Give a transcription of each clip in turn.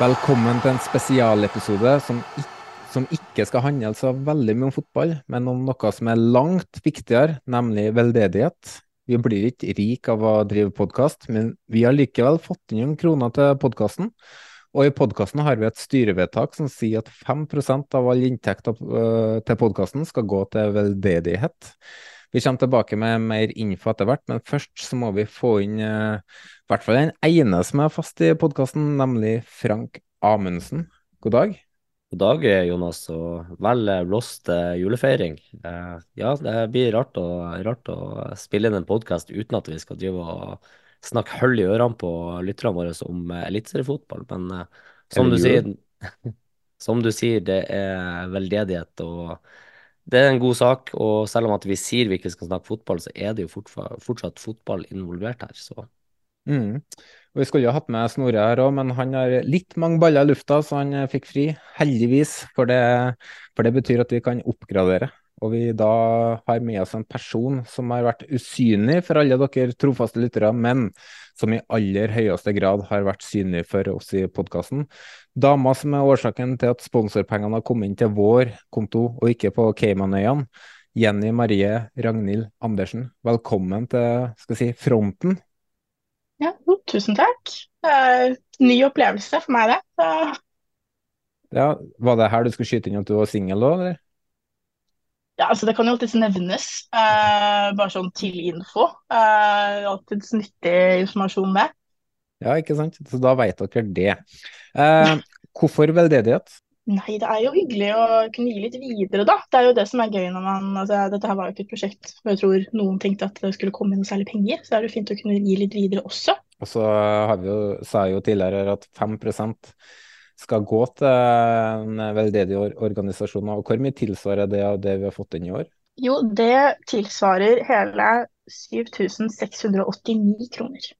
Velkommen til en spesialepisode som, som ikke skal handle så veldig mye om fotball, men om noe som er langt viktigere, nemlig veldedighet. Vi blir ikke rike av å drive podkast, men vi har likevel fått inn noen kroner til podkasten. Og i podkasten har vi et styrevedtak som sier at 5% av all inntekt øh, til podkasten skal gå til veldedighet. Vi kommer tilbake med mer info etter hvert, men først så må vi få inn uh, i hvert fall den ene som er fast i podkasten, nemlig Frank Amundsen. God dag. God dag, Jonas, og vel blåst eh, julefeiring. Eh, ja, det blir rart å, rart å spille inn en podkast uten at vi skal drive og snakke hull i ørene på lytterne våre om eh, eliteseriefotball, men eh, som, du sier, som du sier, det er veldedighet og det er en god sak, og selv om at vi sier vi ikke skal snakke fotball, så er det jo fortsatt, fotball involvert her. Så Mm. Og Vi skulle jo hatt med Snorre her òg, men han har litt mange baller i lufta, så han eh, fikk fri. Heldigvis, for det, for det betyr at vi kan oppgradere. Og vi da har med oss en person som har vært usynlig for alle dere trofaste lyttere, men som i aller høyeste grad har vært synlig for oss i podkasten. Dama som er årsaken til at sponsorpengene har kommet inn til vår konto og ikke på Caymanøyene. Jenny Marie Ragnhild Andersen, velkommen til skal si, fronten. Ja, jo, tusen takk. Det er ny opplevelse for meg, det. Så, Ja, var det her du skulle skyte inn at du var singel òg, eller? Ja, altså, det kan jo alltids nevnes, eh, bare sånn til info. Eh, alltids nyttig informasjon, med. Ja, ikke sant? Så da vet dere det. Eh, hvorfor veldedighet? Nei, det er jo hyggelig å kunne gi litt videre, da. Det er jo det som er gøy når man altså, Dette her var jo ikke et prosjekt hvor jeg tror noen tenkte at det skulle komme inn noe særlig penger. Så er det jo fint å kunne gi litt videre også. Og så har vi jo, sa jeg jo tidligere at 5 skal gå til en veldedig or- organisasjon. Og hvor mye tilsvarer det av det vi har fått inn i år? Jo, det tilsvarer hele 7689 kroner.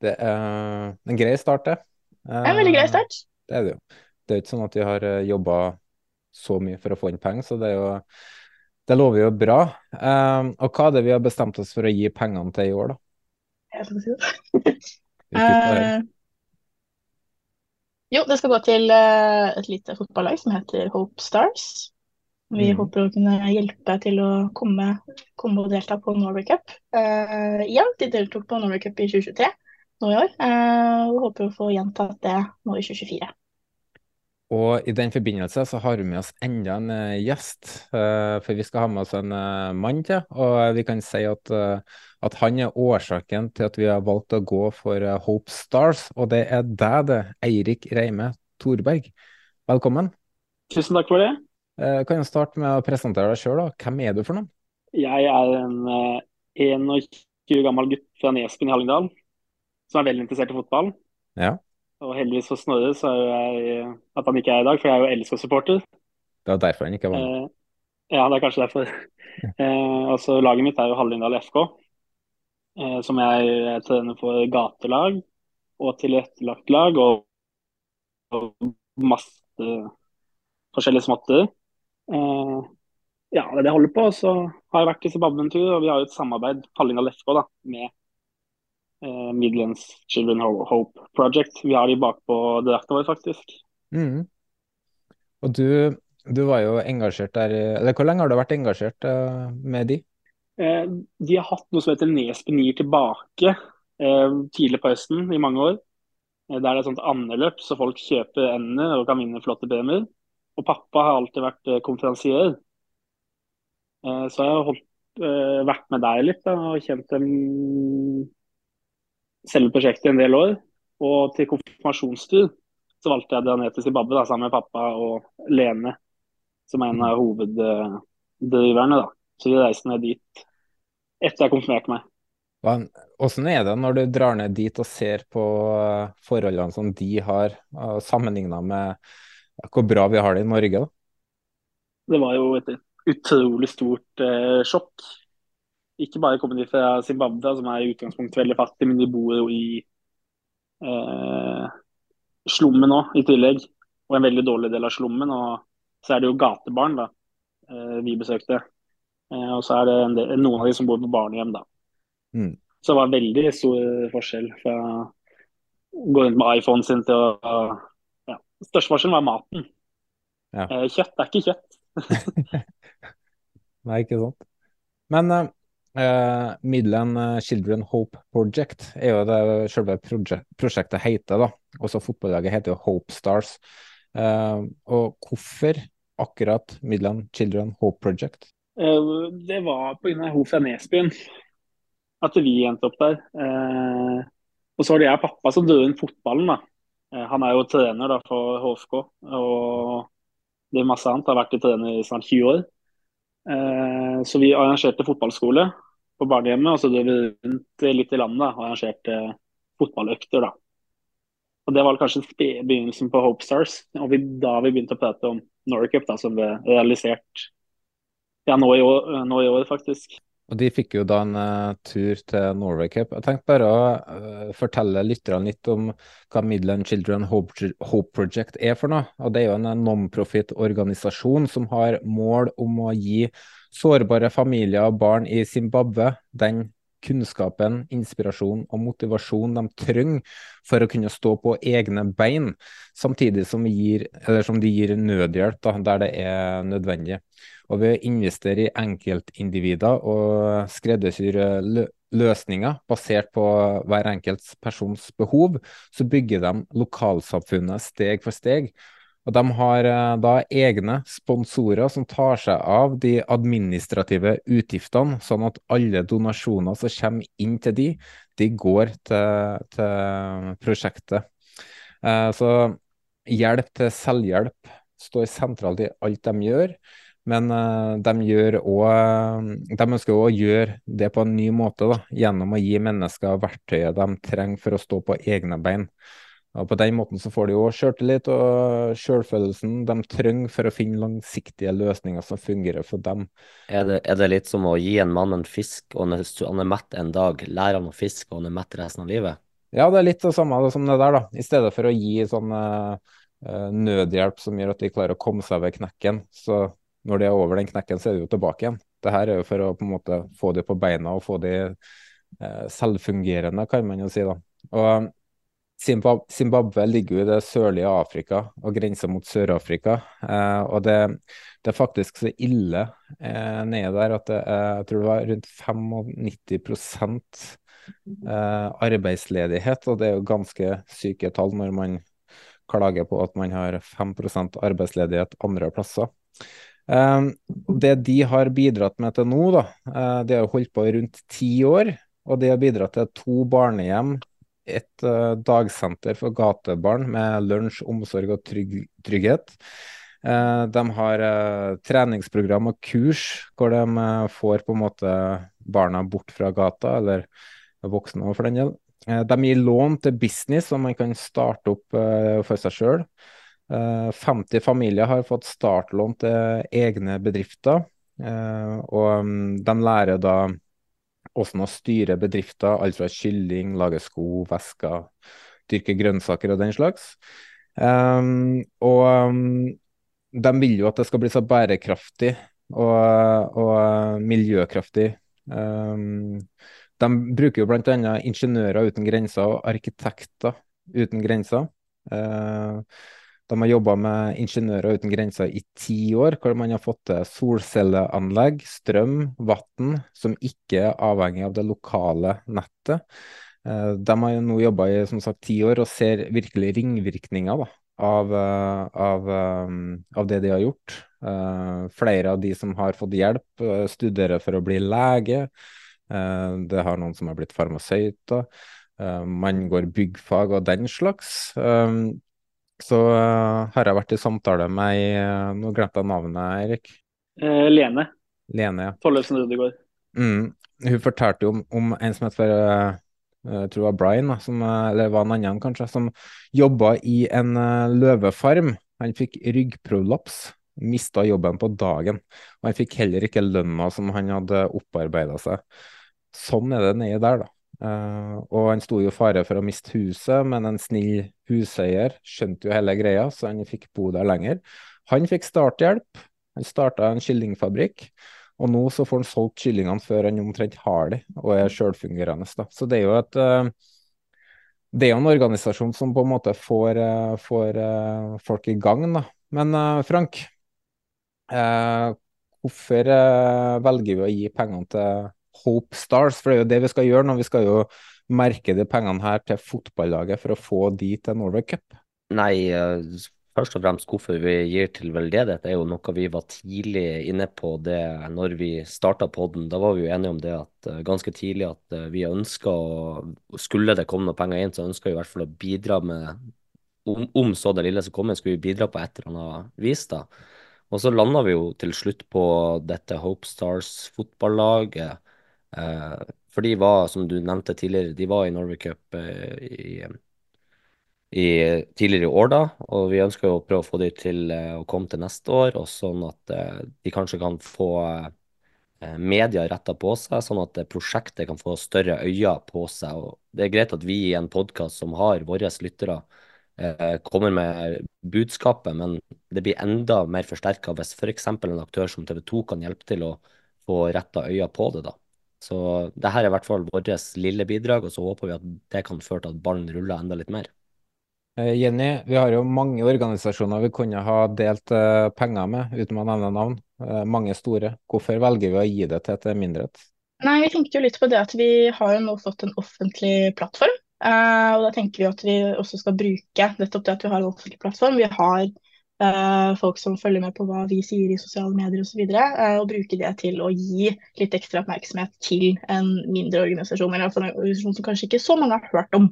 Det er en grei start, det. Det er en veldig grei start. Det er det jo. Det er jo ikke sånn at vi har jobba så mye for å få inn penger, så det er jo Det lover jo bra. Eh, og hva er det vi har bestemt oss for å gi pengene til i år, da? Jeg skal si det. Vi kutter her. Eh, jo, det skal gå til eh, et lite fotballag som heter Hope Stars. Vi mm. håper å kunne hjelpe til å komme, komme og delta på Norway Cup. Uh, ja, de deltok på Norway Cup i 2023 nå i år, Uh, og håper å få gjentatt det nå i 2024. Og i den forbindelse så har vi med oss enda en eh, gjest, eh, for vi skal ha med oss en eh, mann til. Og vi kan si at, at han er årsaken til at vi har valgt å gå for Hope Stars, og det er deg, det, Eirik Reime Thorberg. Velkommen. Tusen takk for det. Kan du starte med å presentere deg sjøl? Hvem er du for noen? Jeg er en eh, 21 gammel gutt fra Nesbyen i Hallingdal som er veldig interessert i fotball. Ja. Og heldigvis for Snorre så er jeg at han ikke er i dag, for jeg er jo LSK-supporter. Det var derfor han ikke var med. Eh, ja, det er kanskje derfor. Eh, og så Laget mitt er jo Hallingdal FK, eh, som jeg, jeg trener for gatelag og tilrettelagt lag og, og masse forskjellige småtter. Eh, ja, det er det jeg holder på. Så har jeg vært i Zimbabwe en tur, og vi har jo et samarbeid Hallingdal FK da, med uh, Midlands Children Hope Project. Vi har de bakpå drakta vår, faktisk. Mm. Og du, du, var jo engasjert der Eller hvor lenge har du vært engasjert uh, med de? de har hatt noe som heter Nesbyen gir tilbake tidlig på høsten i mange år. Der det er et sånt andeløp, så folk kjøper ender og kan vinne flotte premier. Og pappa har alltid vært konferansier. Eh, så jeg har holdt, eh, vært med deg litt da, og kjent dem selve prosjektet en del år. Og til konfirmasjonstur så valgte jeg å dra ned til Zimbabwe da, sammen med pappa og Lene, som er en av hoveddriverne. da. Så vi reiste ned dit etter jeg konfirmerte meg. Hvordan er det når du drar ned dit og ser på eh, forholdene som de har, sammenligna med hvor bra vi har det i Norge? da? Det var jo et utrolig stort eh, sjokk. Ikke bare kommer de fra Zimbabwe, som er i utgangspunktet veldig fattig, men de bor jo i eh, slummen nå i tillegg. Og en veldig dårlig del av slummen. Og så er det jo gatebarn da, eh, vi besøkte. Eh, og så er det del, noen av de som bor på barnehjem, da. Mm. Så det var veldig stor forskjell fra å gå rundt med iPhonen sin til å ja. Største forskjellen var maten. Ja. Eh, kjøtt er ikke kjøtt. Nei, ikke sant. Men uh, Midland Children Hope Project er jo det selve prosjektet heter, da. Også fotballaget heter jo Hope Stars. Uh, og hvorfor akkurat Midland Children Hope Project? Det var pga. Hofia Nesbyen at vi endte opp der. Og så var det jeg og pappa som døde inn fotballen. da. han er jo trener da, for HFK. og det er masse annet. Har vært trener i snart 20 år. Eh, så vi arrangerte fotballskole på barnehjemmet, og så dro vi rundt litt i landet og arrangerte fotballøkter. da. Og Det var kanskje begynnelsen på Hope Stars, og vi, da vi begynte å prate om Norway da, som ble realisert ja, nå i år, nå i år faktisk. Og De fikk jo da en uh, tur til Norway Cup. Jeg tenkte bare å uh, fortelle lytterne litt om hva Midland Children Hope, Hope, Project er for noe. Og Det er jo en non-profit-organisasjon som har mål om å gi sårbare familier og barn i Zimbabwe den kunnskapen, inspirasjon og motivasjon de trenger for å kunne stå på egne bein, samtidig som, gir, som de gir nødhjelp da, der det er nødvendig. Og ved å investere i enkeltindivider og skreddersyre løsninger basert på hver enkelts persons behov, så bygger de lokalsamfunnet steg for steg. Og de har eh, da egne sponsorer som tar seg av de administrative utgiftene, sånn at alle donasjoner som kommer inn til de, de går til, til prosjektet. Eh, så hjelp til selvhjelp står sentralt i alt de gjør. Men uh, de, gjør også, de ønsker å gjøre det på en ny måte, da, gjennom å gi mennesker verktøyet de trenger for å stå på egne bein. Og På den måten så får de òg sjøltillit og sjølfølelsen de trenger for å finne langsiktige løsninger som fungerer for dem. Er det, er det litt som å gi en mann en fisk, og han er mett en dag, lærer han å fiske, og han er mett resten av livet? Ja, det er litt det samme som det der, da. I stedet for å gi sånn uh, nødhjelp som gjør at de klarer å komme seg over knekken, så når de er over den knekken, så er de jo tilbake igjen. Det her er jo for å på en måte få de på beina og få de eh, selvfungerende, kan man jo si. da. Og Zimbabwe ligger jo i det sørlige Afrika og grenser mot Sør-Afrika. Eh, og det, det, er faktisk så ille eh, nede der at det er, jeg tror det var rundt 95 eh, arbeidsledighet. Og det er jo ganske syke tall når man klager på at man har 5% arbeidsledighet andre plasser. Ehm, det de har bidratt med til nå, da, uh, de har holdt på i rundt ti år. Og de har bidratt til to barnehjem, et uh, dagsenter for gatebarn med lunsj, omsorg og trygg, trygghet. Uh, de har treningsprogram og kurs hvor de får på en måte barna bort fra gata, eller voksne for den del. de gir lån til business som man kan starte opp for seg sjøl. 50 eh, familier har fått startlån til egne bedrifter. Eh, og mm, de lærer da hvordan å styre bedrifter, alt fra kylling, lage sko, vesker, dyrke grønnsaker og den slags. Um, og um, de vil jo at det skal bli så bærekraftig og, og miljøkraftig. De bruker jo bl.a. ingeniører uten grenser og arkitekter uten grenser. Uh, de har jobba med Ingeniører uten grenser i ti år, hvor man har fått til solcelleanlegg, strøm, vann, som ikke er avhengig av det lokale nettet. Uh, de har jo nå jobba i som sagt ti år og ser virkelig ringvirkninger da, av, uh, av, um, av, det de har gjort. flere av de som har fått hjelp, studerer for å bli lege. Eh, det har noen som har blitt farmasøyter. Eh, man går byggfag og den slags. Eh, så har jeg vært i samtale med ei Nå glemte jeg navnet, Erik. Eh, Lene. Lene, ja. Tollefsen Rudegård. Mm. Hun fortalte jo om, om en som heter jeg tror det var Brian, som, eller var en annen kanskje, som jobba i en løvefarm. Han fikk ryggprolaps, mista jobben på dagen. Og han fikk heller ikke lønna som han hadde opparbeida seg. Sånn er det nedi der, da. Uh, og han sto jo fare for å miste huset, men en snill huseier skjønte jo hele greia, så han fikk bo der lenger. Han fikk starthjelp. Han starta en kyllingfabrikk, og nå så får han solgt kyllingene før han omtrent har de, og er sjølfungerende. Så det er jo et uh, det er jo en organisasjon som på en måte får, uh, får folk i gang, da. Men Frank, hvorfor velger vi å gi pengene til Hope Stars, for det er jo det vi skal gjøre nå. Vi skal jo merke de pengene her til fotballaget for å få de til Norway Cup. Nei, eh, først og fremst hvorfor vi gir til veldedighet, er jo noe vi var tidlig inne på det når vi starta podden. Da var vi jo enige om det at eh, ganske tidlig at eh, vi ønska Skulle det komme noen penger inn, så ønska vi i hvert fall å bidra med om, om så det lille som kommer, skulle vi bidra på et eller annet vis, da. Og så landa vi jo til slutt på dette Hope Stars-fotballaget for de var, som du nevnte tidligere, de var i Norway Cup eh, i, i, tidligere i år, da. Og vi ønsker å prøve å få de til eh, å komme til neste år, og sånn at de kanskje kan få media retta på seg, sånn at prosjektet kan få større øyne på seg. Og det er greit at vi i en podkast som har våre lyttere, kommer med budskapet, men det blir enda mer forsterka hvis f.eks. En aktør som TV 2 kan hjelpe til å få retta øya på det. da. Så det her er i hvert fall vårt lille bidrag, og så håper vi at det kan føre til at ballen ruller enda litt mer. Eh, Jenny, vi har jo mange organisasjoner vi kunne ha delt uh, penger med, uten å nevne navn. Uh, mange store. Hvorfor velger vi å gi det til et mindrehet? Nei, Vi tenkte jo litt på det at vi har jo nå fått en offentlig plattform. Og da tenker vi at vi også skal bruke nettopp det at vi har en offentlig plattform. Vi har Uh, folk som følger med på hva vi sier i sosiale medier osv. Uh, eh, og bruke det til å gi litt ekstra oppmerksomhet til en mindre organisasjon, eller en organisasjon som kanskje ikke så mange har hørt om.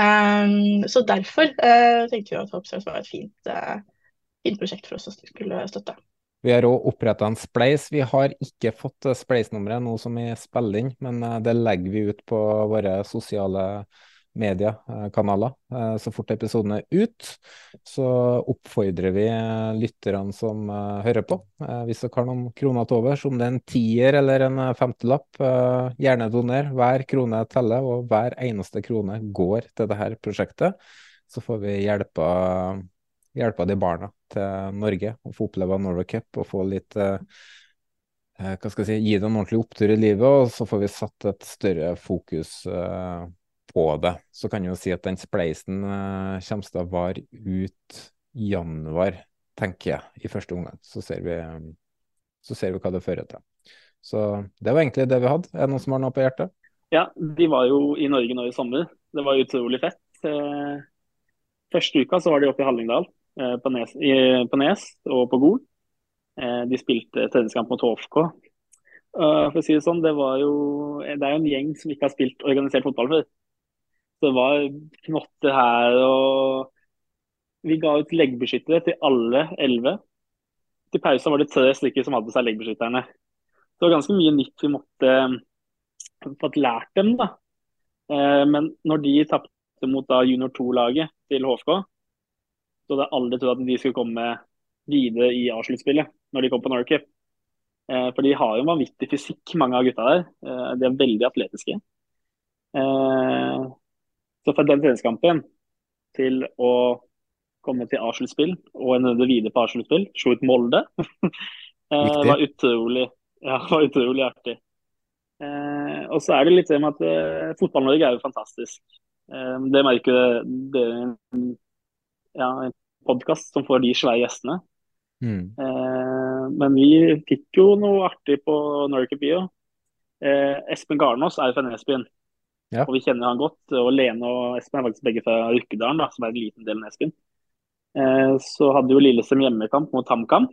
Um, så derfor tenkte vi at Hoppstars var et fint, fint, prosjekt for oss å skulle støtte. Vi har òg oppretta en spleis. Vi har ikke fått spleisnummeret nå som vi spiller inn, men det legger vi ut på våre sosiale mediekanaler. Eh, så fort episoden er ut, så oppfordrer vi lytterne som eh, hører på, eh, hvis dere har noen kroner til overs, om det er en tier eller en femtelapp, gjerne doner. Hver krone teller, og hver eneste krone går til dette prosjektet. Så får vi hjelpe hjelpe de barna til Norge å få oppleve Norway Cup og få litt hva skal jeg si, gi dem en ordentlig opptur i livet, og så får vi satt et større fokus uh, på det. Så kan jeg jo si at den spleisen uh, kommer til å vare ut januar, tenker jeg, i første omgang. Så ser vi, så ser vi hva det fører til. Så det var egentlig det vi hadde. Er det noen som har noe på hjertet? Ja, de var jo i Norge nå i sommer. Det var utrolig fett. Eh, første uka så var de oppe i Hallingdal, eh, på, Nes, i, på Nes og på Gol. Eh, de spilte treningskamp mot HFK. Uh, for å si Det sånn, det, var jo, det er jo en gjeng som ikke har spilt organisert fotball før. Det var knotter her og Vi ga ut leggbeskyttere til alle elleve. Til pausa var det tre stykker som hadde seg leggbeskytterne. Det var ganske mye nytt vi måtte fått lært dem. da. Eh, men når de tapte mot da junior 2-laget til HFK, så hadde jeg aldri trodd at de skulle komme videre i A-sluttspillet når de kom på Norcup. Eh, for de har jo vanvittig fysikk, mange av gutta der. Eh, de er veldig atletiske. Så fra den treningskampen til å komme til A-sluttspill og en runde videre på A-sluttspill. Slo ut Molde. Eh, det var utrolig, ja, det var utrolig artig. Eh, og så er det litt det med at eh, Fotball-Norge er jo fantastisk. Eh, det merker det, det ja, en podkast som får de svære gjestene. Mm. Eh, men vi fikk jo noe artig på Norway Bio. Eh, Espen Garnås er fra Nesbyen, Ja. og vi kjenner han godt. Og Lene og Espen er faktisk begge fra Rukkedalen, da, som er en liten del av Espen. Eh, så hadde jo Lillestrøm hjemmekamp mot HamKam.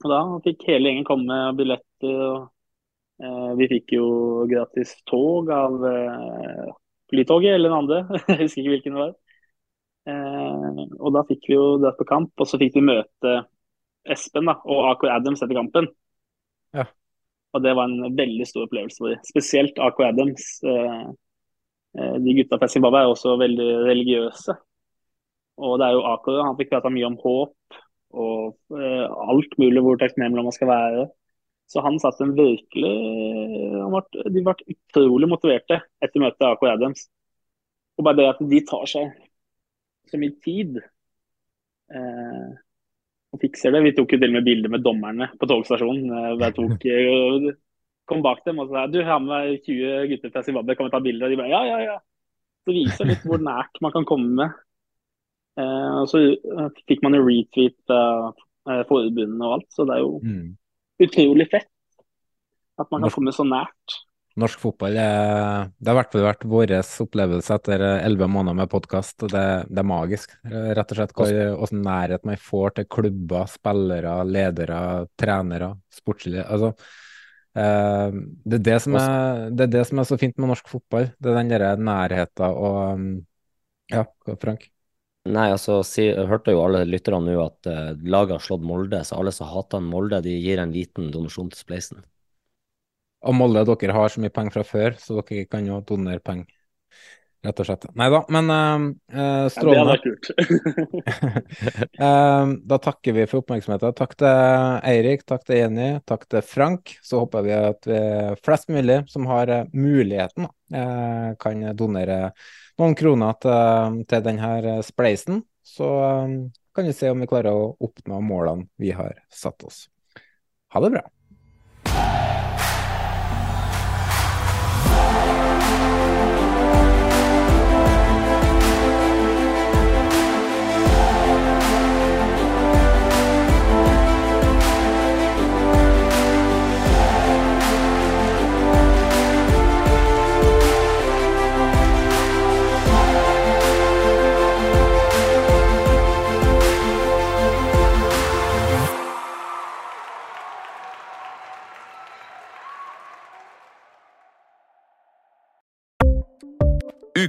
Og da fikk hele gjengen komme med billetter. og eh, Vi fikk jo gratis tog av eh, Flytoget eller den andre, jeg husker ikke hvilken det var. Og da fikk vi jo dratt på kamp, og så fikk vi møte Espen da, og AK Adams etter kampen. Ja. Og det var en veldig stor opplevelse for dem. Spesielt AK Adams. Eh, eh, de gutta fra Zimbabwe er også veldig religiøse. Og det er jo AK, han fikk prata mye om håp og eh, alt mulig hvor takknemlig man skal være. Så han satt en virkelig De ble utrolig motiverte etter møtet AK Adams. Og bare det at de tar seg så mye tid eh, og fikser det. Vi tok jo til og med bilder med dommerne på togstasjonen. Eh, jeg tok, eh, kom bak dem og sa du har med 20 gutter fra Zimbabwe, kan vi ta bilder? Og de bare ja, ja, ja. Så viser litt hvor nært man kan komme med. Eh, og så fikk man jo retweet av forbundene og alt, så det er jo Mm. utrolig fett at man kan komme så nært. Norsk fotball det har i hvert fall vært vår opplevelse etter elleve måneder med podkast. Det, det er magisk, rett og slett. Hvilken nærhet man får til klubber, spillere, ledere, trenere, sportslige altså, eh, det, er det, som er, det er det som er så fint med norsk fotball. Det er den derre nærheten og Ja, Frank? Nei, altså, si, hørte jo alle lytterne nå at uh, laget har slått Molde, så alle som hater Molde, de gir en liten donasjon til Spleisen. Og Molde, dere har så mye penger fra før, så dere kan jo donere penger. Rett og slett. Nei da, men uh, Ja, det strålende. hadde vært kult. uh, da takker vi for oppmerksomheten. Takk til Eirik, takk til Jenny, takk til Frank. Så håper vi at vi, flest mulig som har eh, muligheten, uh, kan donere noen kroner til, til denne spleisen. Så eh, kan vi se om vi klarer å oppnå målene vi har satt oss. Ha det bra.